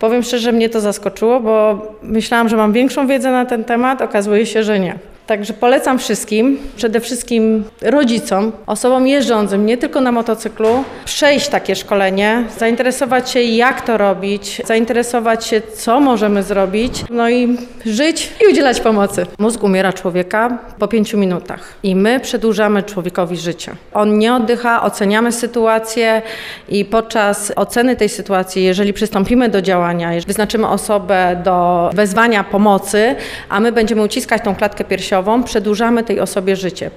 Powiem szczerze, mnie to zaskoczyło, bo myślałam, że mam większą wiedzę na ten temat, okazuje się, że nie. Także polecam wszystkim, przede wszystkim rodzicom, osobom jeżdżącym, nie tylko na motocyklu, przejść takie szkolenie, zainteresować się jak to robić, zainteresować się co możemy zrobić, no i żyć i udzielać pomocy. Mózg umiera człowieka po pięciu minutach i my przedłużamy człowiekowi życie. On nie oddycha, oceniamy sytuację i podczas oceny tej sytuacji, jeżeli przystąpimy do działania, wyznaczymy osobę do wezwania pomocy, a my będziemy uciskać tą klatkę piersiową, przedłużamy tej osobie życie.